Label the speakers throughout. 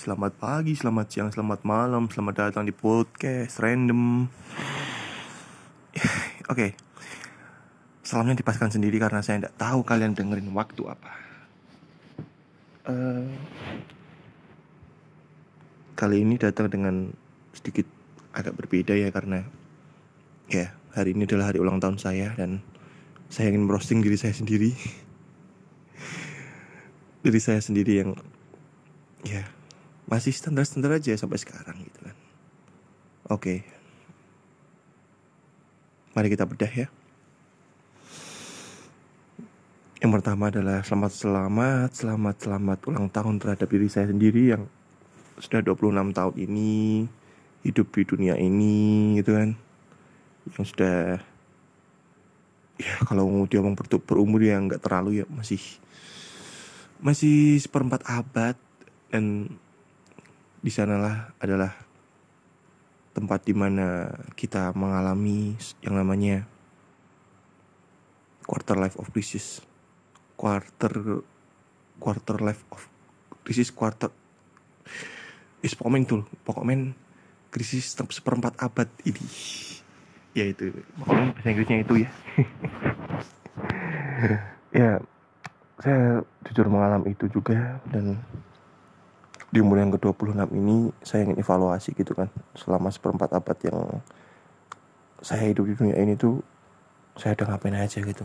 Speaker 1: Selamat pagi, selamat siang, selamat malam, selamat datang di podcast random. Oke, salamnya dipaskan sendiri karena saya tidak tahu kalian dengerin waktu apa. Eh, kali ini datang dengan sedikit agak berbeda ya karena ya hari ini adalah hari ulang tahun saya dan saya ingin merosting diri saya sendiri. diri saya sendiri yang ya masih standar-standar aja sampai sekarang gitu kan. Oke. Mari kita bedah ya. Yang pertama adalah selamat selamat selamat selamat ulang tahun terhadap diri saya sendiri yang sudah 26 tahun ini hidup di dunia ini gitu kan. Yang sudah ya kalau dia ngomong berumur ya nggak terlalu ya masih masih seperempat abad dan di sanalah adalah tempat di mana kita mengalami yang namanya quarter life of crisis. Quarter quarter life of crisis quarter is pokoknya itu pokoknya krisis seperempat abad ini. Ya itu pokoknya bahasa Inggrisnya itu ya. Ya saya jujur mengalami itu juga dan di umur yang ke-26 ini saya ingin evaluasi gitu kan. Selama seperempat abad yang saya hidup di dunia ini tuh saya udah ngapain aja gitu.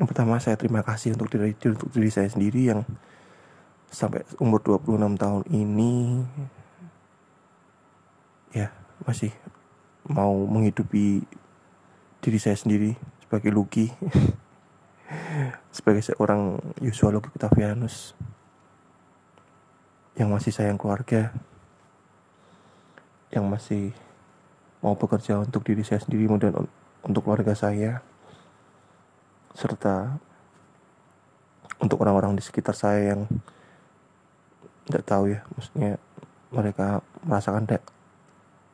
Speaker 1: Yang pertama saya terima kasih untuk diri, untuk diri saya sendiri yang sampai umur 26 tahun ini ya masih mau menghidupi diri saya sendiri sebagai Lucky sebagai seorang Yusua Loki Octavianus yang masih sayang keluarga. Yang masih mau bekerja untuk diri saya sendiri dan untuk keluarga saya. Serta untuk orang-orang di sekitar saya yang tidak tahu ya maksudnya mereka merasakan dek,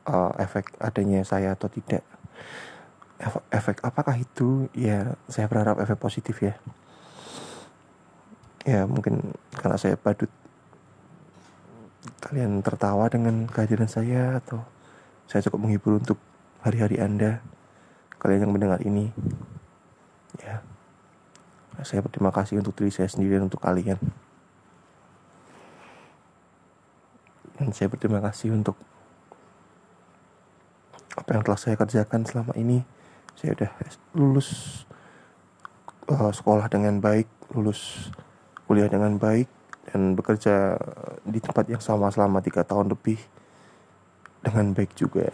Speaker 1: uh, efek adanya saya atau tidak. Efek, efek apakah itu? Ya saya berharap efek positif ya. Ya mungkin karena saya badut kalian tertawa dengan kehadiran saya atau saya cukup menghibur untuk hari-hari anda? Kalian yang mendengar ini ya. Saya berterima kasih untuk diri saya sendiri dan untuk kalian. Dan saya berterima kasih untuk apa yang telah saya kerjakan selama ini. Saya udah lulus uh, sekolah dengan baik lulus kuliah dengan baik dan bekerja di tempat yang sama selama tiga tahun lebih dengan baik juga.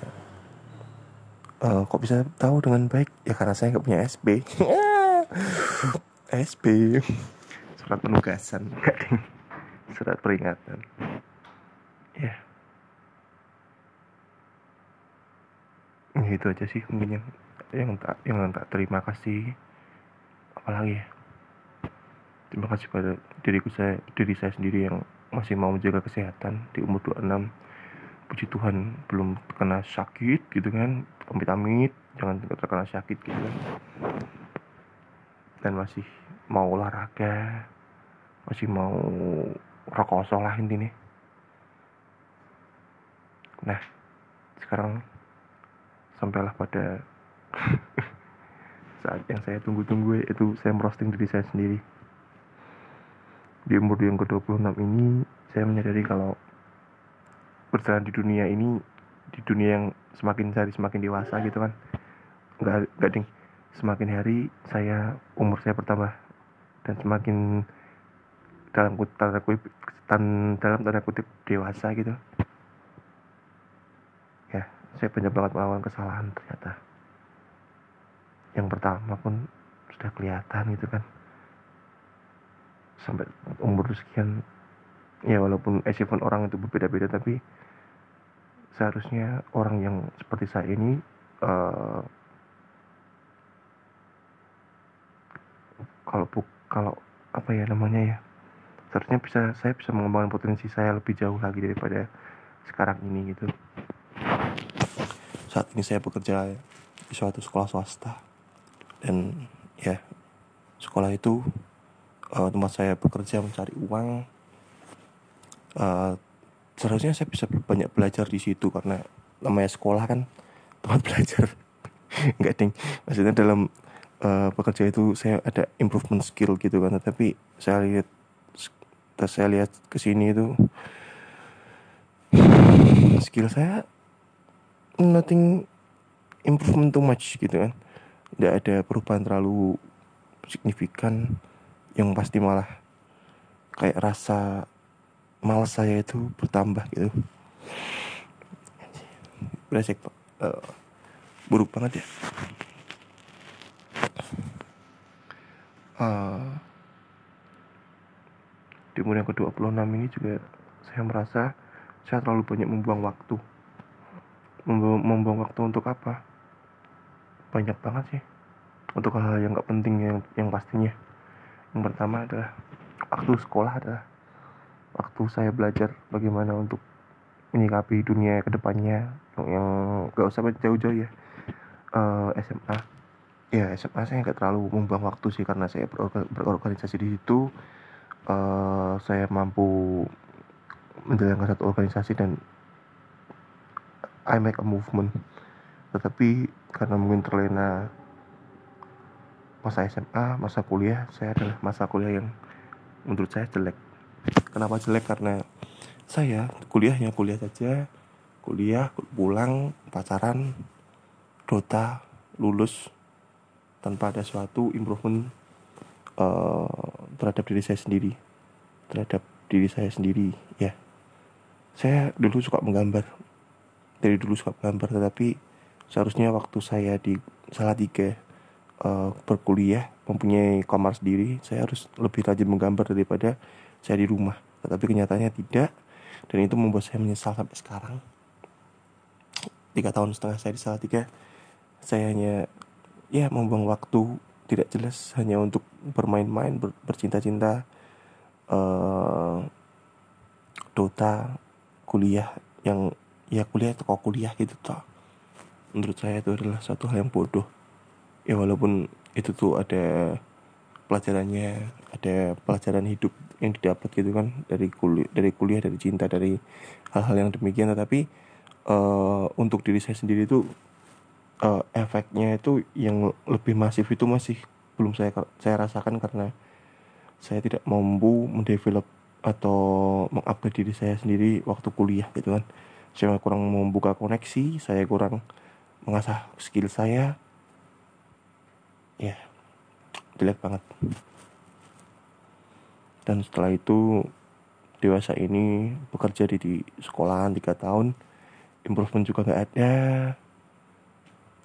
Speaker 1: Uh, kok bisa tahu dengan baik? Ya karena saya nggak punya SB. SB surat penugasan, surat peringatan. Ya. Yeah. Itu aja sih mungkin yang yang tak yang tak terima kasih apalagi ya Terima kasih pada diriku saya, diri saya sendiri yang masih mau menjaga kesehatan di umur 26. Puji Tuhan belum terkena sakit gitu kan. Amit-amit, jangan terkena sakit gitu kan. Dan masih mau olahraga, masih mau rekoso lah intinya. Nah, sekarang sampailah pada saat yang saya tunggu-tunggu itu saya merosting diri saya sendiri di umur yang ke-26 ini saya menyadari kalau berjalan di dunia ini di dunia yang semakin hari semakin dewasa gitu kan. Nggak nggak ding semakin hari saya umur saya bertambah dan semakin dalam tanda kutip dalam tanda kutip dewasa gitu. Ya saya banyak banget melawan kesalahan ternyata. Yang pertama pun sudah kelihatan gitu kan sampai umur sekian ya walaupun achievement orang itu berbeda-beda tapi seharusnya orang yang seperti saya ini uh, kalau kalau apa ya namanya ya seharusnya bisa saya bisa mengembangkan potensi saya lebih jauh lagi daripada sekarang ini gitu. Saat ini saya bekerja di suatu sekolah swasta. Dan ya sekolah itu uh, tempat saya bekerja mencari uang uh, seharusnya saya bisa banyak belajar di situ karena namanya sekolah kan tempat belajar. Nggak ding. Maksudnya dalam uh, bekerja itu saya ada improvement skill gitu kan tapi saya lihat saya lihat ke sini itu skill saya nothing improvement too much gitu kan. Tidak ada perubahan terlalu signifikan yang pasti malah kayak rasa malas saya itu bertambah gitu. Beresek uh, buruk banget ya. Uh, di umur yang ke-26 ini juga saya merasa saya terlalu banyak membuang waktu. Membuang, membuang waktu untuk apa? Banyak banget sih. Untuk hal-hal yang gak penting yang yang pastinya yang pertama adalah waktu sekolah adalah waktu saya belajar bagaimana untuk menyikapi dunia ke depannya yang, gak usah jauh-jauh ya. Uh, eh, SMA ya SMA saya nggak terlalu membuang waktu sih karena saya berorganisasi di situ. Uh, saya mampu menjalankan satu organisasi dan I make a movement. Tetapi karena mungkin terlena masa SMA masa kuliah saya adalah masa kuliah yang menurut saya jelek. Kenapa jelek? Karena saya kuliahnya kuliah saja kuliah pulang pacaran dota lulus tanpa ada suatu improvement uh, terhadap diri saya sendiri. Terhadap diri saya sendiri ya. Saya dulu suka menggambar. Dari dulu suka menggambar tetapi seharusnya waktu saya di salah tiga uh, berkuliah mempunyai kamar sendiri saya harus lebih rajin menggambar daripada saya di rumah. Tetapi kenyataannya tidak dan itu membuat saya menyesal sampai sekarang. Tiga tahun setengah saya di salah tiga saya hanya ya membuang waktu tidak jelas hanya untuk bermain-main ber, bercinta-cinta uh, Dota kuliah yang ya kuliah kok kuliah gitu toh menurut saya itu adalah suatu hal yang bodoh ya walaupun itu tuh ada pelajarannya ada pelajaran hidup yang didapat gitu kan dari kuliah dari kuliah dari cinta dari hal-hal yang demikian. Tetapi uh, untuk diri saya sendiri itu uh, efeknya itu yang lebih masif itu masih belum saya saya rasakan karena saya tidak mampu mendevelop atau mengupgrade diri saya sendiri waktu kuliah gitu kan. Saya kurang membuka koneksi saya kurang mengasah skill saya ya jelek banget. Dan setelah itu dewasa ini bekerja di, di sekolahan tiga tahun. Improvement juga nggak ada.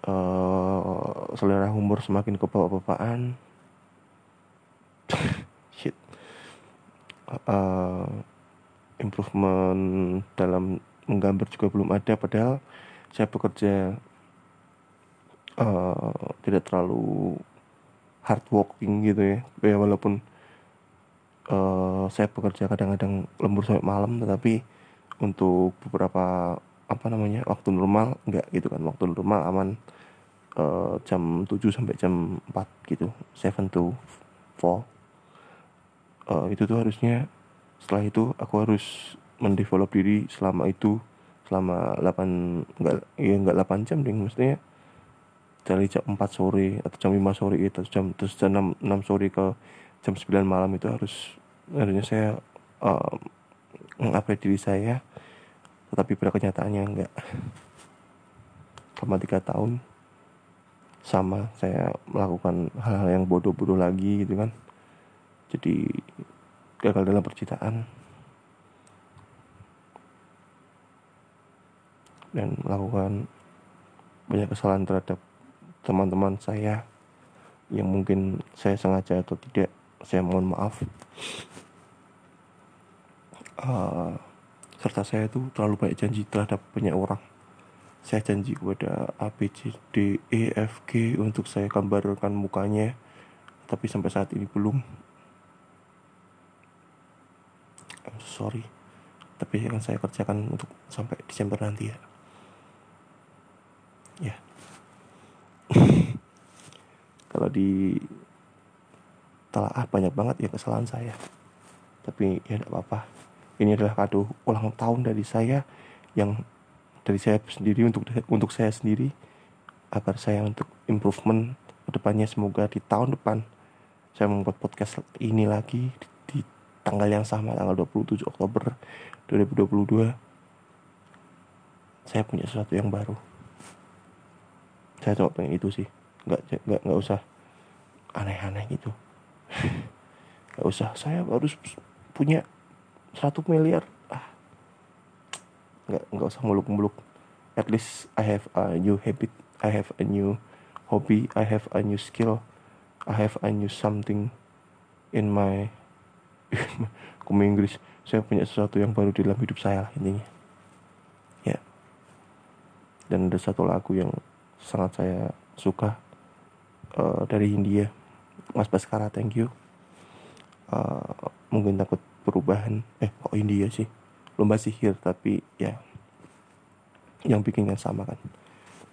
Speaker 1: Uh, selera humor semakin ke bawah-bawahan uh, improvement dalam menggambar juga belum ada. Padahal saya bekerja uh, tidak terlalu hard working gitu ya. Ya walaupun uh, saya bekerja kadang-kadang lembur sampai malam tetapi untuk beberapa apa namanya waktu normal enggak gitu kan. Waktu normal aman uh, jam 7 sampai jam 4 gitu. 7 to 4 uh, itu tuh harusnya setelah itu aku harus mendevelop diri selama itu selama 8 enggak ya enggak 8 jam ding maksudnya dari jam 4 sore atau jam 5 sore itu jam terus jam 6, 6 sore ke jam 9 malam itu harus harusnya saya mengupgrade diri saya tetapi pada kenyataannya enggak. Selama tiga tahun sama saya melakukan hal-hal yang bodoh-bodoh lagi gitu kan. Jadi gagal dalam percintaan. Dan melakukan banyak kesalahan terhadap teman-teman saya yang mungkin saya sengaja atau tidak saya mohon maaf. Uh, serta saya itu terlalu banyak janji terhadap banyak orang. Saya janji kepada A B C D E F G untuk saya gambarkan mukanya tapi sampai saat ini belum. I'm sorry tapi akan saya kerjakan untuk sampai Desember nanti ya. Ya kalau di telah banyak banget ya kesalahan saya. Tapi ya tidak apa-apa. Ini adalah kado ulang tahun dari saya yang dari saya sendiri untuk untuk saya sendiri agar saya untuk improvement ke depannya semoga di tahun depan saya membuat podcast ini lagi di, di tanggal yang sama tanggal 27 Oktober 2022 saya punya sesuatu yang baru. Saya cuma pengen itu sih nggak nggak nggak usah aneh-aneh gitu. Nggak usah. Saya harus punya satu miliar. Ah. Nggak nggak usah muluk-muluk. At least I have a new habit. I have a new hobby. I have a new skill. I have a new something in my Kum Inggris. Saya punya sesuatu yang baru di dalam hidup saya lah intinya. Ya. Dan ada satu lagu yang sangat saya suka uh, dari India. Mas Baskara thank you. Uh, mungkin takut perubahan. Eh kok India sih? Lomba sihir tapi ya yang bikin yang sama kan.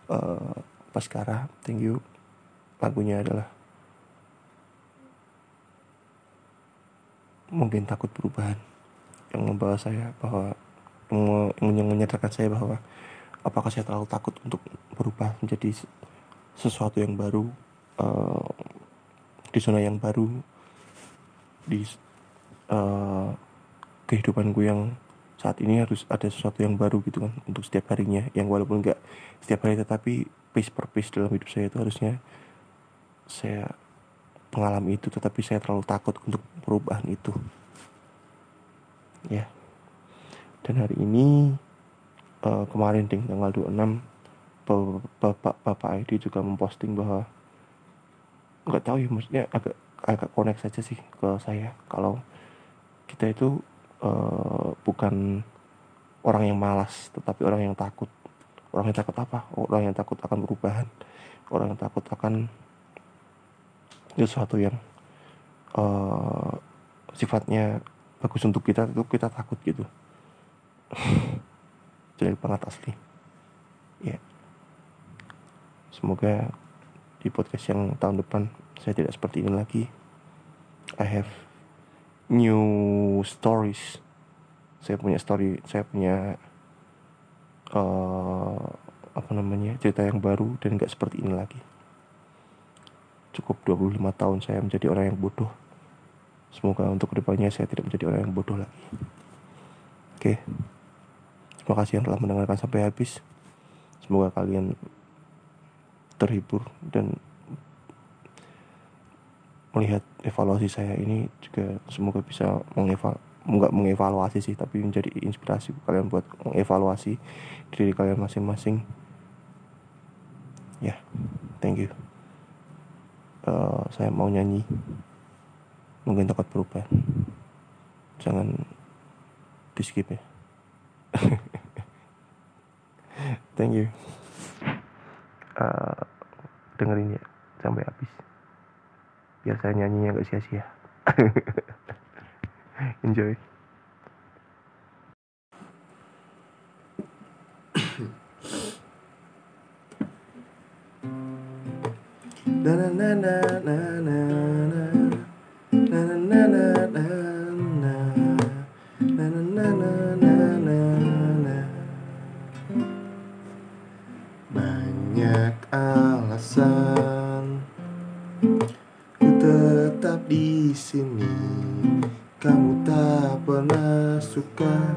Speaker 1: Uh, Paskara thank you. Lagunya adalah mungkin takut perubahan. Yang membawa saya bahwa yang menyatakan saya bahwa apakah saya terlalu takut untuk berubah menjadi sesuatu yang baru uh, di zona yang baru di uh, kehidupanku yang saat ini harus ada sesuatu yang baru gitu kan untuk setiap harinya. Yang walaupun nggak setiap hari tetapi piece per piece dalam hidup saya itu harusnya saya mengalami itu tetapi saya terlalu takut untuk perubahan itu. Ya. Dan hari ini uh, kemarin ding tanggal 26 bapak bapak ID juga memposting bahwa nggak tahu ya maksudnya agak agak connect saja sih ke saya. Kalau kita itu uh, bukan orang yang malas tetapi orang yang takut. Orang yang takut apa? Orang yang takut akan perubahan. Orang yang takut akan sesuatu yang uh, sifatnya bagus untuk kita itu kita takut gitu. Jadi banget asli. Ya. Yeah. semoga di podcast yang tahun depan. Saya tidak seperti ini lagi. I have new stories. Saya punya story saya punya uh, apa namanya cerita yang baru dan nggak seperti ini lagi. Cukup 25 tahun saya menjadi orang yang bodoh. Semoga untuk ke depannya saya tidak menjadi orang yang bodoh lagi. Oke. Terima kasih yang telah mendengarkan sampai habis. Semoga kalian terhibur dan melihat evaluasi saya ini juga semoga bisa mengeval nggak mengevaluasi sih tapi menjadi inspirasi kalian buat mengevaluasi diri kalian masing-masing. Ya yeah, thank you. Uh, saya mau nyanyi. Mungkin takut perubahan jangan di skip ya. Thank you. Uh, dengerin ya sampai habis biar saya nyanyinya gak sia-sia enjoy banyak alasan ku tetap di sini. Kamu tak pernah suka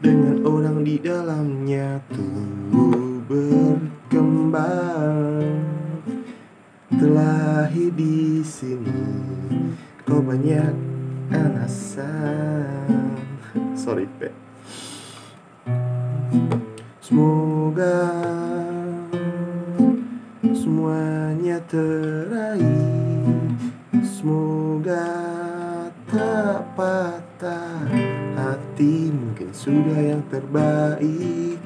Speaker 1: dengan orang di dalamnya. Tubuh berkembang. Terlahir di sini. Kau banyak alasan. Sorry pe semuanya teraih semoga tak patah hati. Mungkin sudah yang terbaik.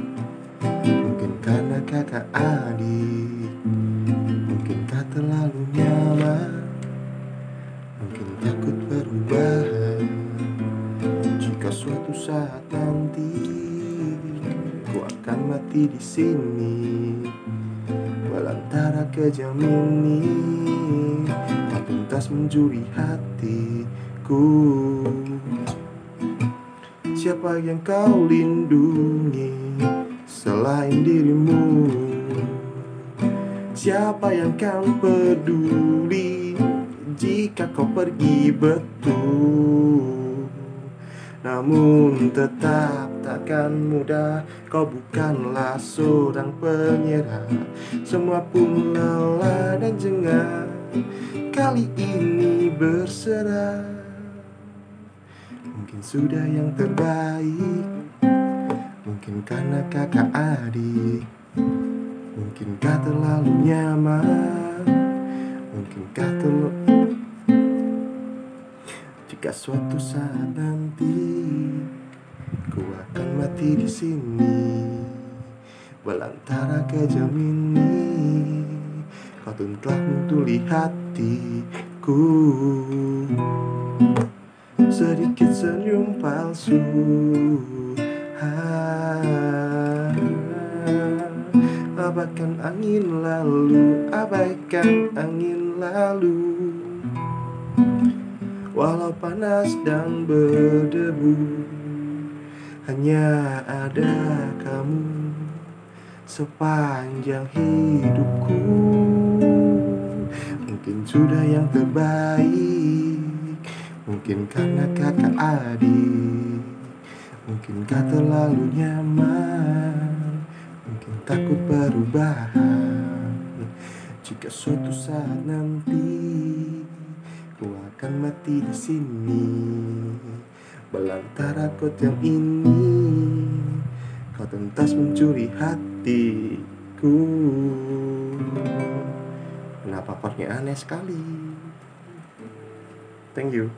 Speaker 1: Mungkin karena kakak adik. Mungkinkah terlalu nyaman. Mungkin takut perubahan. Jika suatu saat nanti ku akan mati di sini kejam ini Tak tuntas mencuri hatiku. Siapa yang kau lindungi selain dirimu? Siapa yang kau peduli jika kau pergi betul? Namun tetap takkan mudah. Kau bukanlah seorang penyerah. Semua pun lelah dan jengah. Kali ini berserah. Mungkin sudah yang terbaik. Mungkin karena kakak adik. Mungkinkah terlalu nyaman. Mungkinkah terlalu Jika suatu saat nanti Ku akan mati di sini Belantara kejam ini. Kau telah mentuli hatiku. Sedikit senyum palsu. Ah, Abaikan angin lalu Abaikan angin lalu. Walau panas dan berdebu Hanya ada kamu Sepanjang hidupku. Mungkin sudah yang terbaik. Mungkin karena kakak adik. Mungkinkah terlalu nyaman. Mungkin takut perubahan. Jika suatu saat nanti Ku akan mati di sini Belantara yang ini Kau tentas mencuri hatiku. Kenapa chordnya aneh sekali? Thank you